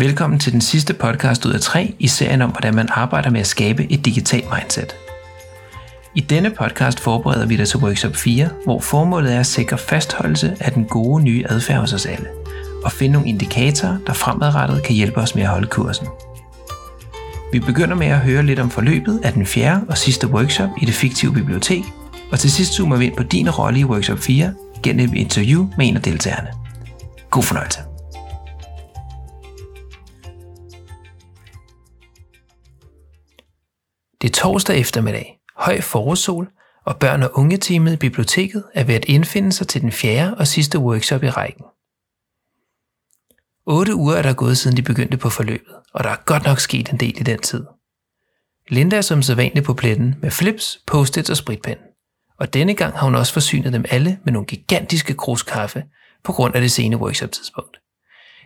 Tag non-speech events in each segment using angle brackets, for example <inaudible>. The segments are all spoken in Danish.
Velkommen til den sidste podcast ud af tre i serien om, hvordan man arbejder med at skabe et digitalt mindset. I denne podcast forbereder vi dig til workshop 4, hvor formålet er at sikre fastholdelse af den gode nye adfærd hos os alle, og finde nogle indikatorer, der fremadrettet kan hjælpe os med at holde kursen. Vi begynder med at høre lidt om forløbet af den fjerde og sidste workshop i det fiktive bibliotek, og til sidst zoomer vi ind på din rolle i workshop 4 gennem et interview med en af deltagerne. God fornøjelse. Det er torsdag eftermiddag, høj forårssol, og børn- og ungeteamet i biblioteket er ved at indfinde sig til den fjerde og sidste workshop i rækken. 8 uger er der gået siden de begyndte på forløbet, og der er godt nok sket en del i den tid. Linda er som sædvanligt på pletten med flips, post og spritpen. Og denne gang har hun også forsynet dem alle med nogle gigantiske krus kaffe på grund af det sene workshop-tidspunkt.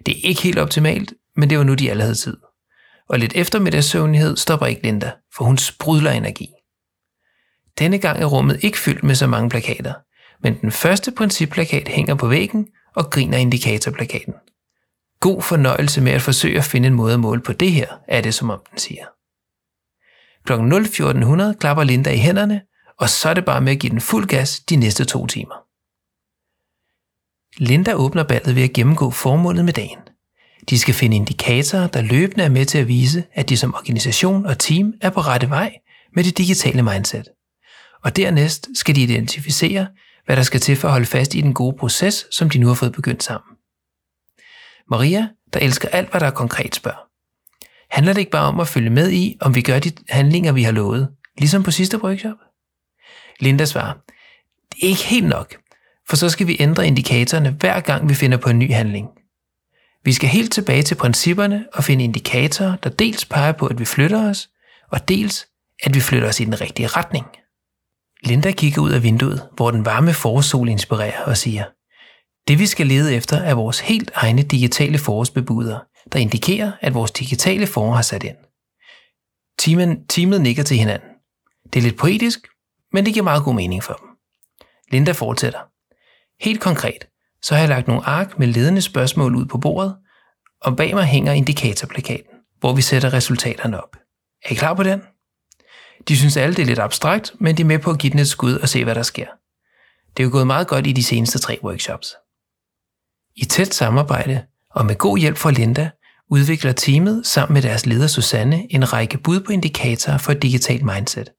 Det er ikke helt optimalt, men det var nu de alle havde tid. Og lidt eftermiddagssøvnighed stopper ikke Linda, for hun sprudler energi. Denne gang er rummet ikke fyldt med så mange plakater, men den første principplakat hænger på væggen og griner indikatorplakaten. God fornøjelse med at forsøge at finde en måde at måle på det her, er det som om den siger. Kl. 0.1400 klapper Linda i hænderne, og så er det bare med at give den fuld gas de næste to timer. Linda åbner ballet ved at gennemgå formålet med dagen. De skal finde indikatorer, der løbende er med til at vise, at de som organisation og team er på rette vej med det digitale mindset. Og dernæst skal de identificere, hvad der skal til for at holde fast i den gode proces, som de nu har fået begyndt sammen. Maria, der elsker alt, hvad der er konkret, spørger. Handler det ikke bare om at følge med i, om vi gør de handlinger, vi har lovet, ligesom på sidste workshop? Linda svarer, det er ikke helt nok, for så skal vi ændre indikatorerne hver gang vi finder på en ny handling. Vi skal helt tilbage til principperne og finde indikatorer, der dels peger på, at vi flytter os, og dels, at vi flytter os i den rigtige retning. Linda kigger ud af vinduet, hvor den varme forårssol inspirerer og siger, det vi skal lede efter er vores helt egne digitale forårsbebuder, der indikerer, at vores digitale forår har sat ind. Teamen, teamet nikker til hinanden. Det er lidt poetisk, men det giver meget god mening for dem. Linda fortsætter. Helt konkret, så har jeg lagt nogle ark med ledende spørgsmål ud på bordet, og bag mig hænger indikatorplakaten, hvor vi sætter resultaterne op. Er I klar på den? De synes alle, det er lidt abstrakt, men de er med på at give den et skud og se, hvad der sker. Det er jo gået meget godt i de seneste tre workshops. I tæt samarbejde og med god hjælp fra Linda, udvikler teamet sammen med deres leder Susanne en række bud på indikatorer for et digitalt mindset,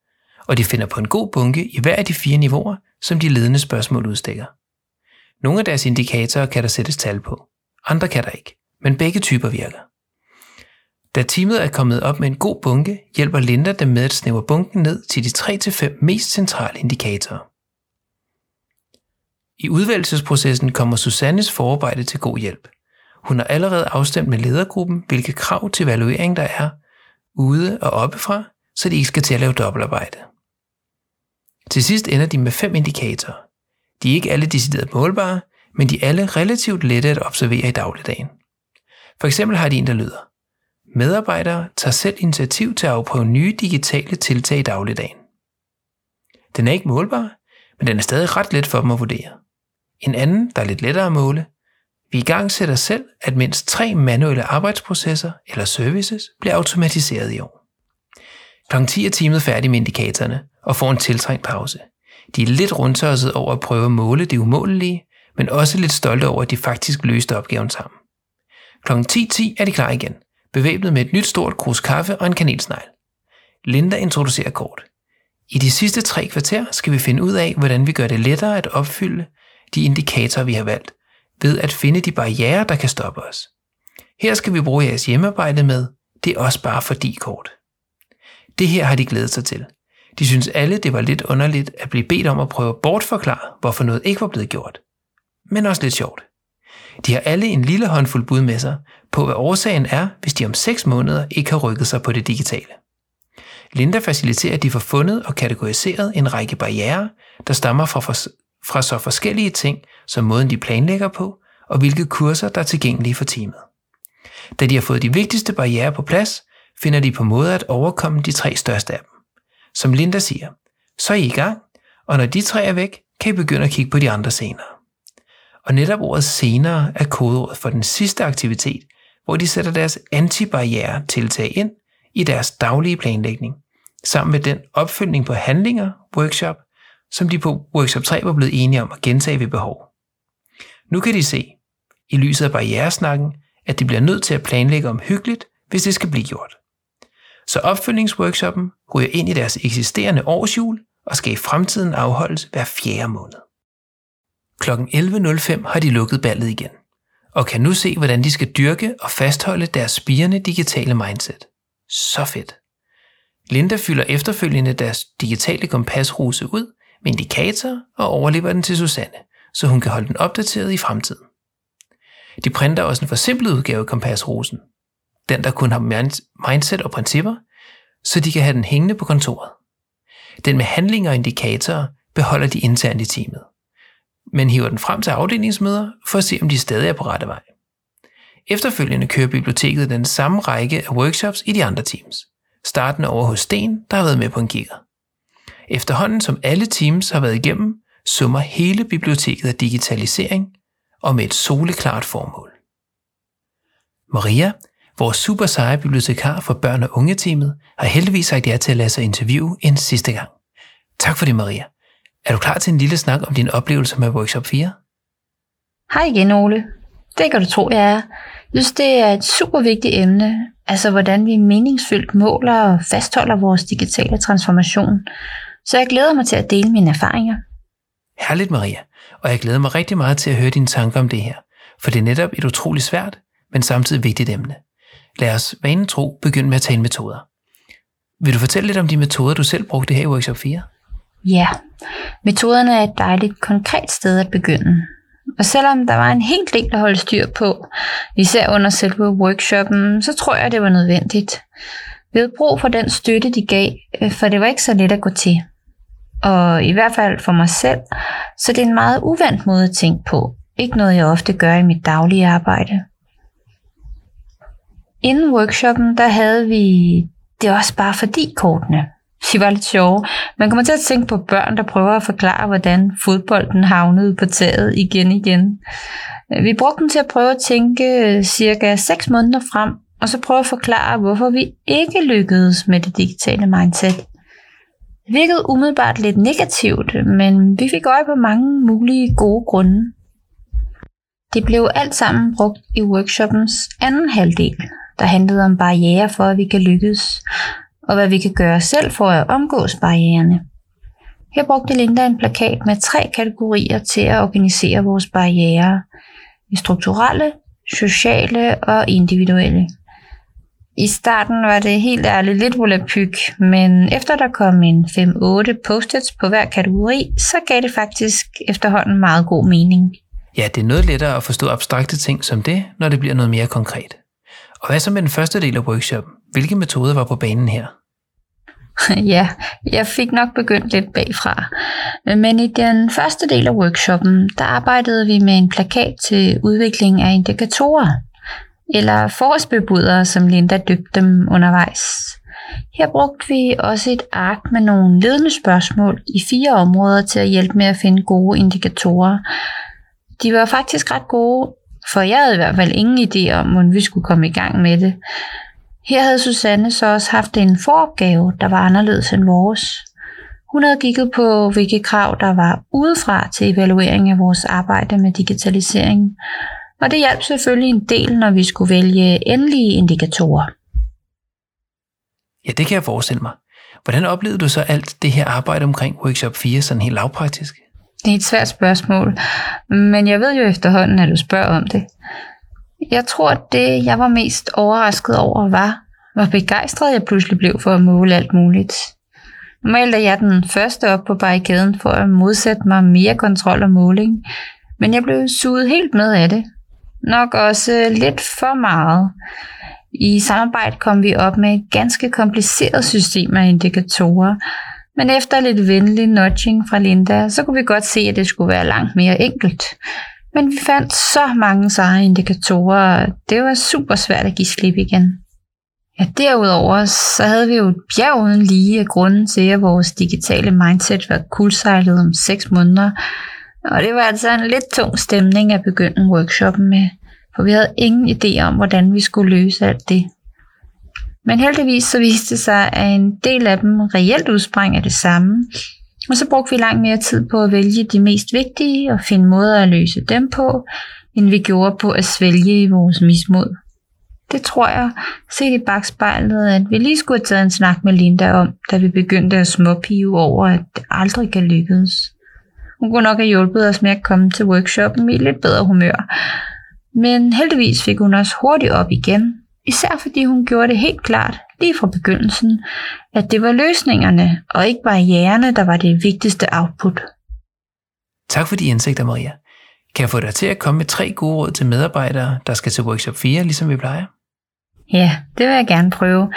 og de finder på en god bunke i hver af de fire niveauer, som de ledende spørgsmål udstikker. Nogle af deres indikatorer kan der sættes tal på, andre kan der ikke, men begge typer virker. Da teamet er kommet op med en god bunke, hjælper Linda dem med at snævre bunken ned til de 3-5 mest centrale indikatorer. I udvalgelsesprocessen kommer Susannes forarbejde til god hjælp. Hun har allerede afstemt med ledergruppen, hvilke krav til evaluering der er, ude og oppefra, så de ikke skal til at lave dobbeltarbejde. Til sidst ender de med fem indikatorer. De er ikke alle decideret målbare, men de er alle relativt lette at observere i dagligdagen. For eksempel har de en, der lyder. Medarbejdere tager selv initiativ til at afprøve nye digitale tiltag i dagligdagen. Den er ikke målbar, men den er stadig ret let for dem at vurdere. En anden, der er lidt lettere at måle. Vi i gang sætter selv, at mindst tre manuelle arbejdsprocesser eller services bliver automatiseret i år. Kl. 10 er teamet færdig med indikatorerne og får en tiltrængt pause. De er lidt rundtørset over at prøve at måle det umålelige, men også lidt stolte over, at de faktisk løste opgaven sammen. Kl. 10.10 er de klar igen, bevæbnet med et nyt stort krus kaffe og en kanelsnegl. Linda introducerer kort. I de sidste tre kvarter skal vi finde ud af, hvordan vi gør det lettere at opfylde de indikatorer, vi har valgt, ved at finde de barriere, der kan stoppe os. Her skal vi bruge jeres hjemmearbejde med, det er også bare fordi kort. Det her har de glædet sig til. De synes alle, det var lidt underligt at blive bedt om at prøve at bortforklare, hvorfor noget ikke var blevet gjort. Men også lidt sjovt. De har alle en lille håndfuld bud med sig på, hvad årsagen er, hvis de om 6 måneder ikke har rykket sig på det digitale. Linda faciliterer, at de får fundet og kategoriseret en række barriere, der stammer fra, fra så forskellige ting som måden de planlægger på, og hvilke kurser der er tilgængelige for teamet. Da de har fået de vigtigste barriere på plads, finder de på måde at overkomme de tre største af dem. Som Linda siger, så er I i gang, og når de tre er væk, kan I begynde at kigge på de andre senere. Og netop ordet senere er kodeordet for den sidste aktivitet, hvor de sætter deres antibarriere tiltag ind i deres daglige planlægning, sammen med den opfølgning på handlinger, workshop, som de på workshop 3 var blevet enige om at gentage ved behov. Nu kan de se, i lyset af barrieresnakken, at de bliver nødt til at planlægge om hyggeligt, hvis det skal blive gjort. Så opfølgningsworkshoppen ryger ind i deres eksisterende årsjul og skal i fremtiden afholdes hver fjerde måned. Kl. 11.05 har de lukket ballet igen, og kan nu se, hvordan de skal dyrke og fastholde deres spirende digitale mindset. Så fedt! Linda fylder efterfølgende deres digitale kompasruse ud med indikator og overlever den til Susanne, så hun kan holde den opdateret i fremtiden. De printer også en forsimplet udgave af kompasrosen, den der kun har mindset og principper, så de kan have den hængende på kontoret. Den med handlinger og indikatorer beholder de internt i teamet, men hiver den frem til afdelingsmøder for at se, om de stadig er på rette vej. Efterfølgende kører biblioteket den samme række af workshops i de andre teams, startende over hos Sten, der har været med på en kigger. Efterhånden som alle teams har været igennem, summer hele biblioteket af digitalisering og med et soleklart formål. Maria, vores super seje bibliotekar for børn- og unge-teamet, har heldigvis sagt ja til at lade sig interviewe en sidste gang. Tak for det, Maria. Er du klar til en lille snak om din oplevelse med Workshop 4? Hej igen, Ole. Det kan du tro, jeg er. Jeg synes, det er et super vigtigt emne, altså hvordan vi meningsfyldt måler og fastholder vores digitale transformation. Så jeg glæder mig til at dele mine erfaringer. Herligt, Maria. Og jeg glæder mig rigtig meget til at høre dine tanker om det her, for det er netop et utroligt svært, men samtidig vigtigt emne. Lad os vanen tro begynde med at tale metoder. Vil du fortælle lidt om de metoder, du selv brugte her i Workshop 4? Ja, metoderne er et dejligt konkret sted at begynde. Og selvom der var en helt del at holde styr på, især under selve workshoppen, så tror jeg, det var nødvendigt. Vi havde brug for den støtte, de gav, øh, for det var ikke så let at gå til. Og i hvert fald for mig selv, så det er en meget uvandt måde at tænke på. Ikke noget, jeg ofte gør i mit daglige arbejde. Inden workshoppen, der havde vi det også bare fordi kortene. De var lidt sjove. Man kommer til at tænke på børn, der prøver at forklare, hvordan fodbolden havnede på taget igen igen. Øh, vi brugte dem til at prøve at tænke øh, cirka 6 måneder frem, og så prøve at forklare, hvorfor vi ikke lykkedes med det digitale mindset. Det virkede umiddelbart lidt negativt, men vi fik øje på mange mulige gode grunde. Det blev alt sammen brugt i workshoppens anden halvdel, der handlede om barriere for, at vi kan lykkes, og hvad vi kan gøre selv for at omgås barriererne. Her brugte Linda en plakat med tre kategorier til at organisere vores barriere. Strukturelle, sociale og individuelle. I starten var det helt ærligt lidt volapyk, men efter der kom en 5-8 post-its på hver kategori, så gav det faktisk efterhånden meget god mening. Ja, det er noget lettere at forstå abstrakte ting som det, når det bliver noget mere konkret. Og hvad så med den første del af workshoppen? Hvilke metoder var på banen her? <laughs> ja, jeg fik nok begyndt lidt bagfra. Men i den første del af workshoppen, der arbejdede vi med en plakat til udvikling af indikatorer, eller forårsbebudere, som Linda døbte dem undervejs. Her brugte vi også et ark med nogle ledende spørgsmål i fire områder til at hjælpe med at finde gode indikatorer. De var faktisk ret gode, for jeg havde i hvert fald ingen idé om, hvordan vi skulle komme i gang med det. Her havde Susanne så også haft en foropgave, der var anderledes end vores. Hun havde kigget på, hvilke krav der var udefra til evaluering af vores arbejde med digitalisering, og det hjalp selvfølgelig en del, når vi skulle vælge endelige indikatorer. Ja, det kan jeg forestille mig. Hvordan oplevede du så alt det her arbejde omkring Workshop 4 sådan helt lavpraktisk? Det er et svært spørgsmål, men jeg ved jo efterhånden, at du spørger om det. Jeg tror, at det, jeg var mest overrasket over, var, hvor begejstret jeg pludselig blev for at måle alt muligt. Normalt er jeg den første op på barrikaden for at modsætte mig mere kontrol og måling, men jeg blev suget helt med af det. Nok også lidt for meget. I samarbejde kom vi op med et ganske kompliceret system af indikatorer, men efter lidt venlig nudging fra Linda, så kunne vi godt se, at det skulle være langt mere enkelt. Men vi fandt så mange seje indikatorer, det var super svært at give slip igen. Ja, derudover så havde vi jo et bjerg uden lige af grunden til, at vores digitale mindset var kuldsejlet om 6 måneder. Og det var altså en lidt tung stemning at begynde workshoppen med. for vi havde ingen idé om, hvordan vi skulle løse alt det. Men heldigvis så viste det sig, at en del af dem reelt udsprang af det samme, og så brugte vi langt mere tid på at vælge de mest vigtige og finde måder at løse dem på, end vi gjorde på at svælge i vores mismod. Det tror jeg, set i bagspejlet, at vi lige skulle have taget en snak med Linda om, da vi begyndte at småpive over, at det aldrig kan lykkes. Hun kunne nok have hjulpet os med at komme til workshoppen i lidt bedre humør. Men heldigvis fik hun os hurtigt op igen, især fordi hun gjorde det helt klart, lige fra begyndelsen, at det var løsningerne og ikke barriererne, der var det vigtigste output. Tak for de indsigter, Maria. Kan jeg få dig til at komme med tre gode råd til medarbejdere, der skal til workshop 4, ligesom vi plejer? Ja, det vil jeg gerne prøve.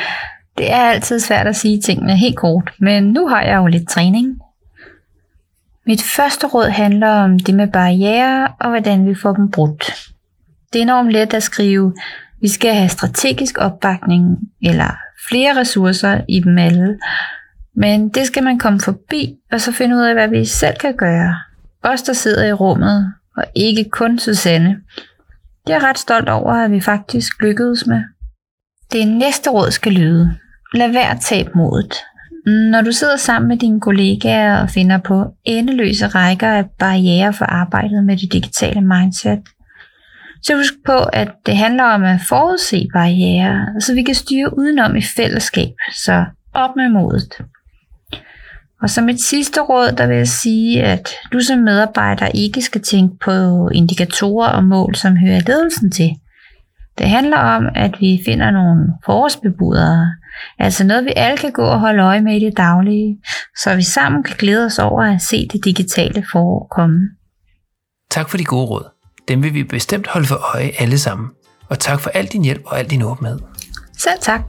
Det er altid svært at sige tingene helt kort, men nu har jeg jo lidt træning. Mit første råd handler om det med barriere og hvordan vi får dem brudt. Det er enormt let at skrive, vi skal have strategisk opbakning eller flere ressourcer i dem alle, men det skal man komme forbi og så finde ud af, hvad vi selv kan gøre. Os, der sidder i rummet, og ikke kun Susanne. Det er ret stolt over, at vi faktisk lykkedes med. Det næste råd skal lyde. Lad være at tabe modet. Når du sidder sammen med dine kollegaer og finder på endeløse rækker af barriere for arbejdet med det digitale mindset, så husk på, at det handler om at forudse barriere, så vi kan styre udenom i fællesskab. Så op med modet. Og som et sidste råd, der vil jeg sige, at du som medarbejder ikke skal tænke på indikatorer og mål, som hører ledelsen til. Det handler om, at vi finder nogle forårsbebudere, altså noget vi alle kan gå og holde øje med i det daglige, så vi sammen kan glæde os over at se det digitale forår komme. Tak for de gode råd. Dem vil vi bestemt holde for øje alle sammen. Og tak for al din hjælp og al din åbenhed. Selv tak.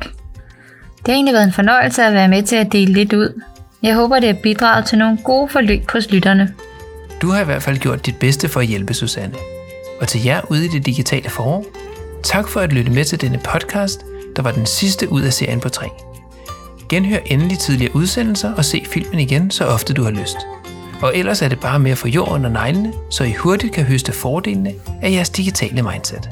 Det har egentlig været en fornøjelse at være med til at dele lidt ud. Jeg håber, det har bidraget til nogle gode forløb hos lytterne. Du har i hvert fald gjort dit bedste for at hjælpe Susanne. Og til jer ude i det digitale forår, tak for at lytte med til denne podcast, der var den sidste ud af serien på tre. Genhør endelig tidligere udsendelser og se filmen igen, så ofte du har lyst. Og ellers er det bare med at få jord under neglene, så I hurtigt kan høste fordelene af jeres digitale mindset.